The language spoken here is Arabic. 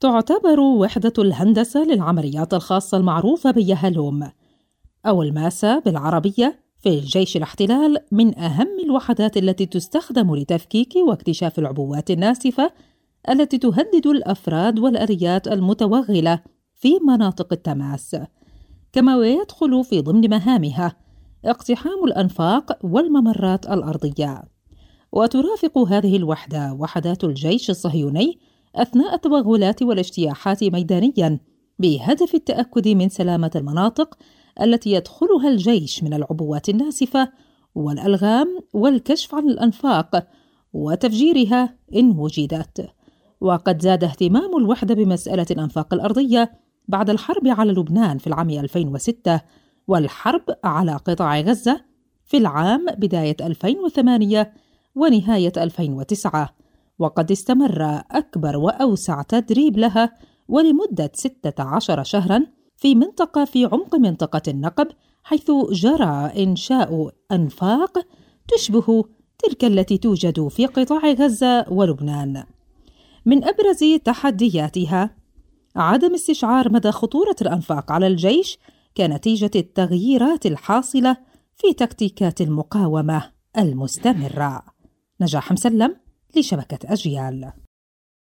تعتبر وحدة الهندسة للعمليات الخاصة المعروفة بيهلوم أو الماسة بالعربية في الجيش الاحتلال من أهم الوحدات التي تستخدم لتفكيك واكتشاف العبوات الناسفة التي تهدد الأفراد والآليات المتوغلة في مناطق التماس. كما ويدخل في ضمن مهامها اقتحام الأنفاق والممرات الأرضية. وترافق هذه الوحدة وحدات الجيش الصهيوني أثناء التوغلات والاجتياحات ميدانيا بهدف التأكد من سلامة المناطق التي يدخلها الجيش من العبوات الناسفة والألغام والكشف عن الأنفاق وتفجيرها إن وجدت. وقد زاد اهتمام الوحدة بمسألة الأنفاق الأرضية بعد الحرب على لبنان في العام 2006 والحرب على قطاع غزة في العام بداية 2008 ونهاية 2009 وقد استمر أكبر وأوسع تدريب لها ولمدة 16 شهرًا في منطقة في عمق منطقة النقب حيث جرى إنشاء أنفاق تشبه تلك التي توجد في قطاع غزة ولبنان. من أبرز تحدياتها عدم استشعار مدى خطورة الأنفاق على الجيش كنتيجة التغييرات الحاصلة في تكتيكات المقاومة المستمرة. نجاح مسلم لشبكة أجيال.